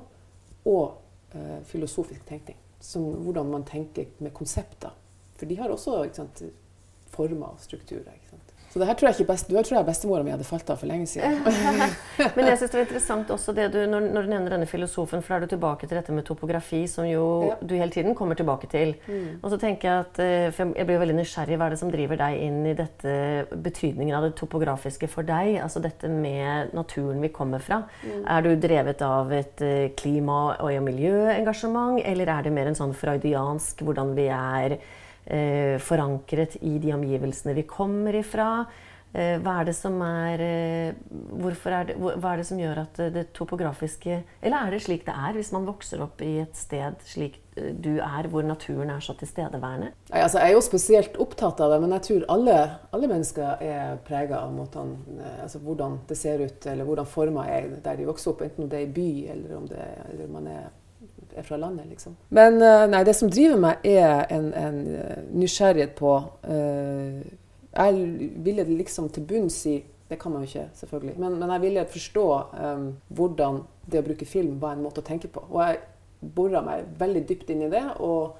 og uh, filosofisk tenkning. Som hvordan man tenker med konsepter. For de har også sant, former og strukturer. Så det her tror jeg, best, tror jeg bestemora mi hadde falt av for lenge siden. Men jeg synes det var interessant også det du, når, når, du nevner denne filosofen, for da er du tilbake til dette med topografi, som jo ja. du hele tiden kommer tilbake til. Mm. Og så tenker Jeg at, eh, for jeg blir veldig nysgjerrig. Hva er det som driver deg inn i dette betydningen av det topografiske for deg? Altså dette med naturen vi kommer fra. Mm. Er du drevet av et eh, klima- og miljøengasjement, eller er det mer en sånn freudiansk hvordan vi er forankret i de omgivelsene vi kommer ifra. Eh, hva er er, eh, er det, Hva er det som gjør at det topografiske Eller er det slik det er hvis man vokser opp i et sted slik eh, du er, hvor naturen er så tilstedeværende? Altså, jeg er jo spesielt opptatt av det, men jeg tror alle, alle mennesker er prega av måten, eh, altså, hvordan det ser ut, eller hvordan former er der de vokser opp, enten om det er i by eller om det, eller man er er fra landet, liksom. Men eh, nei, det som driver meg, er en, en eh, nysgjerrighet på uh, Jeg ville liksom til bunns i Det kan man jo ikke, selvfølgelig. Men, men jeg ville forstå um, hvordan det å bruke film var en måte å tenke på. Og jeg bora meg veldig dypt inn i det. Og,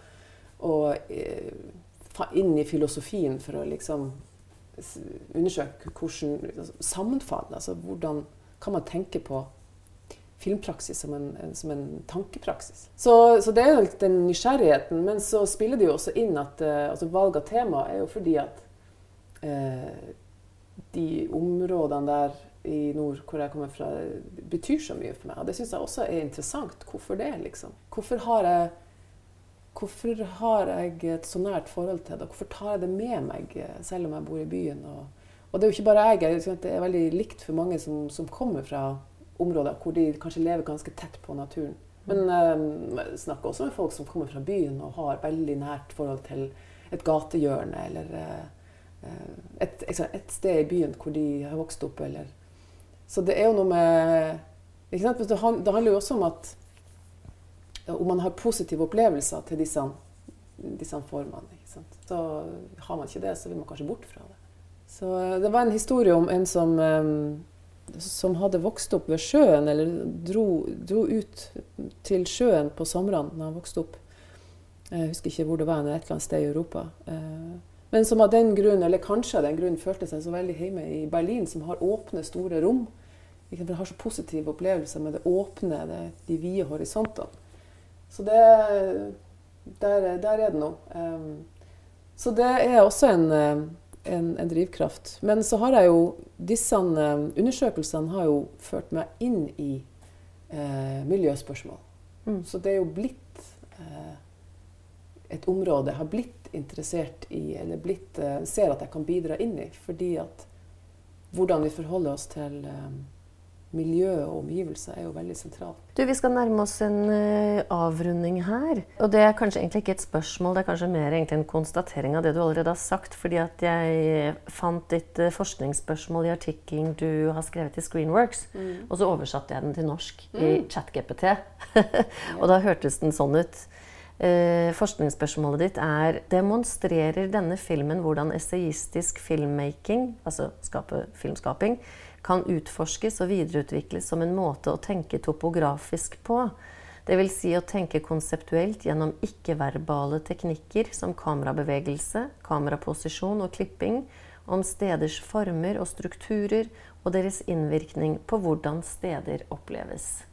og uh, inn i filosofien for å liksom undersøke hvordan altså, sammenfall Altså hvordan kan man tenke på filmpraksis som en, som en tankepraksis. Så, så, det er jo den nysgjerrigheten. Men så spiller det jo også inn at uh, altså valg av tema er jo fordi at eh, de områdene der i nord hvor jeg kommer fra, betyr så mye for meg. Og det syns jeg også er interessant. Hvorfor det, liksom? Hvorfor har jeg Hvorfor har jeg et så nært forhold til det? Hvorfor tar jeg det med meg, eh, selv om jeg bor i byen? Og, og det er jo ikke bare jeg. Det er veldig likt for mange som, som kommer fra områder hvor de kanskje lever ganske tett på naturen. Men um, jeg snakker også med folk som kommer fra byen og har veldig nært forhold til et gatehjørne eller uh, et, et, sted i byen hvor de har vokst opp. Eller. Så det er jo noe med? Det handler jo også om at om man har positive opplevelser til disse, disse formene. Så har man ikke det, så vil man kanskje bort fra det. Så eh, det var en historie om en som, eh, som hadde vokst opp ved sjøen, eller dro, dro ut til sjøen på somrene da han vokste opp. Jeg husker ikke hvor det var, et eller annet sted i Europa. Eh, Men som av den grunn, eller kanskje av den grunn, følte seg så veldig hjemme i Berlin, som har åpne, store rom. Jeg har så positive opplevelser med det åpne, det, de vide horisontene. Så det Der, der er det noe. Um, så det er også en, eh, en, en drivkraft. Men så har jeg jo Disse eh, undersøkelsene har jo ført meg inn i eh, miljøspørsmål. Mm. Så det er jo blitt eh, et område jeg har blitt interessert i, eller blitt, eh, ser at jeg kan bidra inn i. Fordi at hvordan vi forholder oss til eh, miljø og omgivelser, er jo veldig sentralt. Du, Vi skal nærme oss en uh, avrunding her. Og det er kanskje egentlig ikke et spørsmål, det er kanskje mer egentlig en konstatering av det du allerede har sagt. Fordi at jeg fant ditt uh, forskningsspørsmål i artikkelen du har skrevet i Screenworks. Og så oversatte jeg den til norsk i ChatGPT. og da hørtes den sånn ut. Uh, forskningsspørsmålet ditt er demonstrerer denne filmen hvordan essayistisk filmmaking, altså skape, filmskaping, kan utforskes og videreutvikles som en måte å tenke topografisk på. Dvs. Si å tenke konseptuelt gjennom ikke-verbale teknikker som kamerabevegelse, kameraposisjon og klipping, om steders former og strukturer og deres innvirkning på hvordan steder oppleves.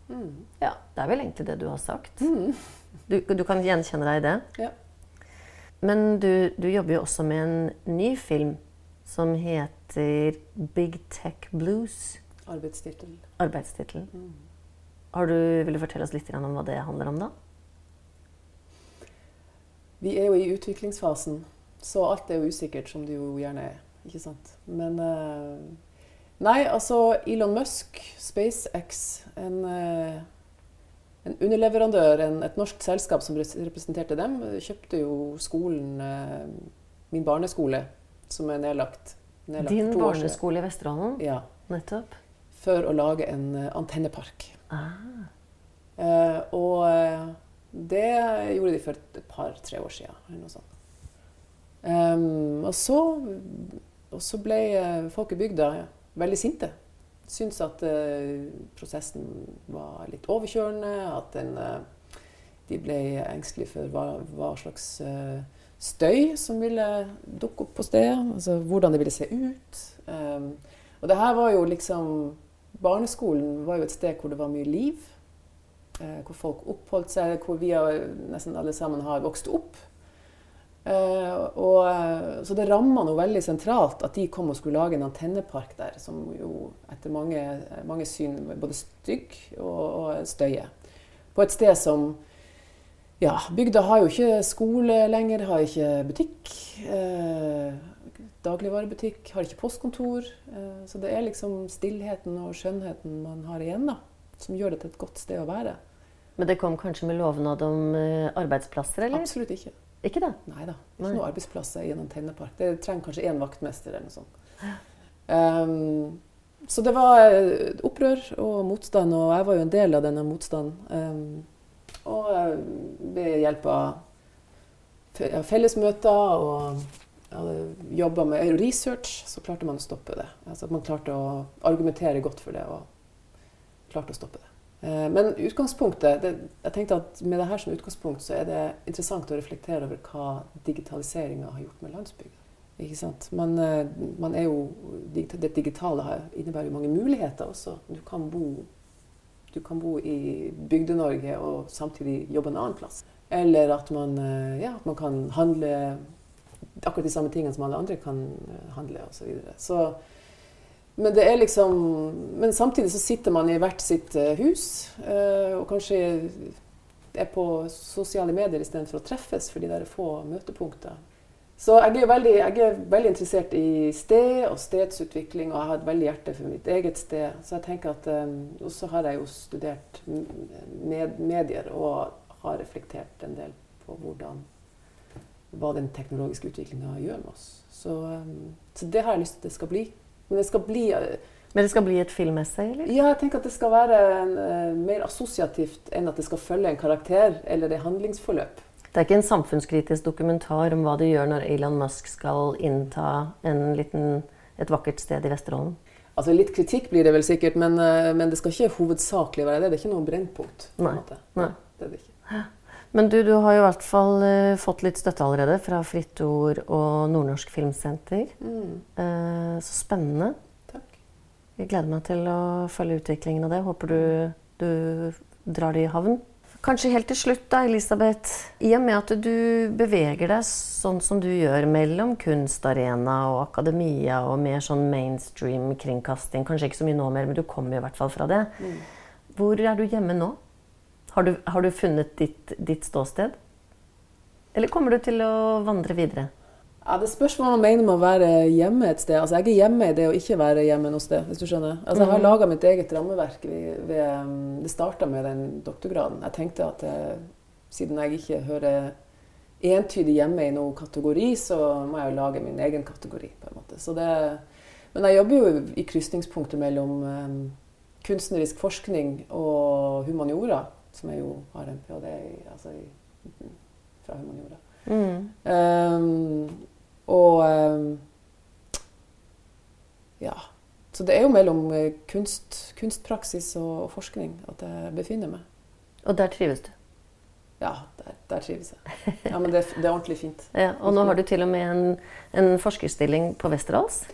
Ja, Det er vel egentlig det du har sagt. Du, du kan gjenkjenne deg i det? Ja. Men du, du jobber jo også med en ny film som heter Big Tech Blues. Arbeidstittelen. Mm. Har du, vil du fortelle oss litt om hva det handler om, da? Vi er jo i utviklingsfasen, så alt er jo usikkert, som det jo gjerne er. Ikke sant? Men eh, Nei, altså Elon Musk, SpaceX, en, eh, en underleverandør, en, et norsk selskap som representerte dem, kjøpte jo skolen, eh, min barneskole, som er nedlagt. Din barneskole i Vesterålen? Ja. Nettopp. For å lage en eh, antennepark. Ah, Eh, og eh, det gjorde de for et par-tre år siden. Eller noe sånt. Um, og, så, og så ble eh, folk i bygda veldig sinte. Syntes at uh, prosessen var litt overkjørende. At den, uh, de ble engstelige for hva, hva slags eh, støy som ville dukke opp på stedet. Altså hvordan det ville se ut. Um, og det her var jo liksom Barneskolen var jo et sted hvor det var mye liv Uh, hvor folk oppholdt seg, hvor vi nesten alle sammen har vokst opp. Uh, og, eh, så det ramma noe veldig sentralt at de kom og skulle lage en antennepark der, som jo etter mange, mange syn både stygg og, og støye. På et sted som Ja, bygda har jo ikke skole lenger, har ikke butikk. Eh, dagligvarebutikk, har ikke postkontor. Eh, så det er liksom stillheten og skjønnheten man har igjen, da, som gjør det til et godt sted å være. Men det kom kanskje med lovnad om eh, arbeidsplasser, eller? Absolutt ikke. Ikke det? Nei da. Ikke noen arbeidsplasser i en antennepark. Det trenger kanskje én vaktmester eller noe sånt. Um, så det var eh, opprør og motstand, og jeg var jo en del av denne motstanden. Um, og eh, ved hjelp av fellesmøter og jobba med research, så klarte man å stoppe det. Altså at Man klarte å argumentere godt for det og klarte å stoppe det. Eh, Men utgangspunktet, det, jeg tenkte at med det her som utgangspunkt så er det interessant å reflektere over hva digitaliseringa har gjort med landsbygda. Ikke sant? Man, eh, man er jo, det digitale innebærer jo mange muligheter også. Du kan bo, du kan bo i Bygde-Norge og samtidig jobbe en annen plass. Eller at man, eh, ja, at man kan handle akkurat de samme tingene som alle andre kan eh, handle osv. Så, så men liksom Men samtidig så sitter man i hvert sitt eh, hus, og kanskje er på sosiale medier istedenfor å treffes, for de der få møtepunkter. Så jeg er, veldig, jeg er veldig interessert i sted og stedsutvikling, og jeg har et veldig hjerte for mitt eget sted. Så jeg tenker at, eh, Og så har jeg jo studert med, medier og har reflektert en del på hvordan hva den teknologiske utviklinga gjør med oss. Så, um, så det har jeg lyst til at det skal bli. Men det skal bli, uh, Men det skal bli et filmessay, eller? Ja, jeg tenker at det skal være en, eh, mer assosiativt enn at det skal følge en karakter eller et handlingsforløp. Det er ikke en samfunnskritisk dokumentar om hva det gjør når Elon Musk skal innta en liten, et vakkert sted i Vesterålen? Altså Litt kritikk blir det vel sikkert, men, eh, men det skal ikke hovedsakelig være det. Det er ikke noe brennpunkt. på Nei. Nei. Det det. Men du, du har i hvert fall eh, fått litt støtte allerede fra Fritt Ord og Nordnorsk Filmsenter. Mm, Eh, så spennende. takk. Jeg gleder meg til å følge utviklingen av det. Håper du, du drar det i havn. Kanskje helt til slutt, da, Elisabeth. I og med at du beveger deg sånn som du gjør mellom kunstarena og akademia og mer sånn mainstream kringkasting, kanskje ikke så mye nå mer, men du kommer i hvert fall fra det. Mm. Hvor er du hjemme nå? Har du, har du funnet ditt, ditt ståsted? Eller kommer du til å vandre videre? Ja, Det spørs hva man mener med å være hjemme et sted. Altså, Jeg er hjemme i det å ikke være hjemme noe sted. hvis du skjønner. Altså, Jeg har Mhm. laga mitt eget rammeverk. Ved, ved, um, det starta med den doktorgraden. Jeg tenkte at jeg, siden jeg ikke hører entydig hjemme i noen kategori, så må jeg jo lage min egen kategori. på en måte. Så det, men jeg jobber jo i krysningspunktet mellom um, kunstnerisk forskning og humaniora, som jeg jo har en ph.d. i, altså i, fra humaniora. Mm. Ehm, og ehm, Ja. Så det er jo mellom eh, kunst, kunstpraksis og, forskning at jeg befinner meg. Og der trives du? Ja, der, der trives jeg. Ja, men det, det er ordentlig fint. Ja, og nå har du til og med en, en forskerstilling på Westerdals.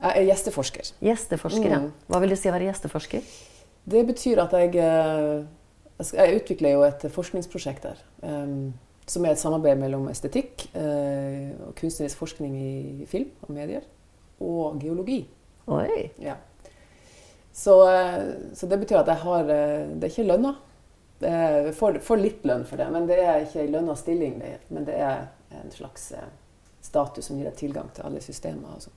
Jeg er gjesteforsker. Gjesteforsker, ja. Mm. Hva vil det si å være gjesteforsker? Det betyr at jeg eh, jeg utvikler jo et forskningsprosjekt der. ehm, som er et samarbeid mellom estetikk eh, og kunstnerisk forskning i film og medier og geologi. Oi! Ja. Så, eh, så det betyr at jeg har eh, Det er ikke lønna. Jeg får, får litt lønn for det, men det er ikke en lønna stilling. det Men det er en slags status som gir deg tilgang til alle systemer. og sånn.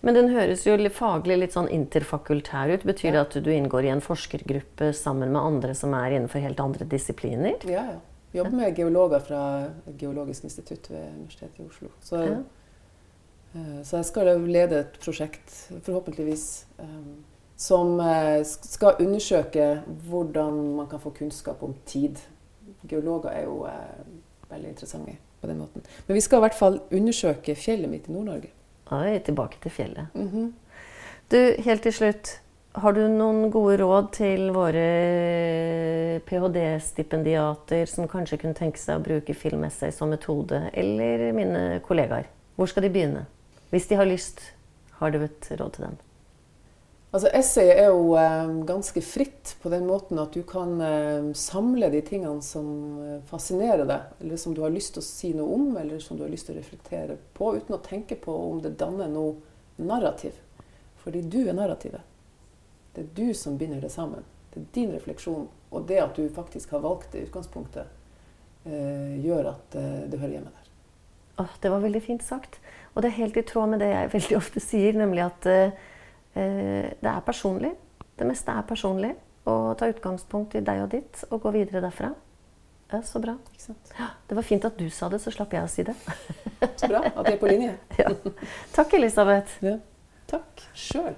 Men den høres jo faglig litt sånn interfakultær ut. Betyr det at du inngår i en forskergruppe sammen med andre som er innenfor helt andre disipliner? Ja, ja. Jobber med geologer fra Geologisk institutt ved Universitetet i Oslo. Så, eh, så jeg skal lede et prosjekt, forhåpentligvis, eh, som eh, skal undersøke hvordan man kan få kunnskap om tid. Geologer er jo veldig interessante på den måten. Men vi skal i hvert fall undersøke fjellet mitt i Nord-Norge. Oi, tilbake til fjellet. Mhm. Du, helt til slutt. Har du noen gode råd til våre ph.d.-stipendiater som kanskje kunne tenke seg å bruke filmessay som metode, eller mine kollegaer? Hvor skal de begynne? Hvis de har lyst, har du et råd til dem? Altså Essayet er jo eh, ganske fritt på den måten at du kan eh, samle de tingene som eh, fascinerer deg, eller som du har lyst til å si noe om, eller som du har lyst til å reflektere på, uten å tenke på om det danner noe narrativ. Fordi du er narrativet. Det er du som binder det sammen. Det er din refleksjon. Og det at du faktisk har valgt det utgangspunktet, eh, gjør at eh, det hører hjemme der. Åh, det var veldig fint sagt. Og det er helt i tråd med det jeg veldig ofte sier, nemlig at eh, eh, det er personlig. Det meste er personlig. Og ta utgangspunkt i deg og ditt, og gå videre derfra. Ja, så bra. Ja, det var fint at du sa det, så slapp jeg å si det. Så bra at vi er på linje. Ja. Takk, Elisabeth. Ja. Takk sjøl.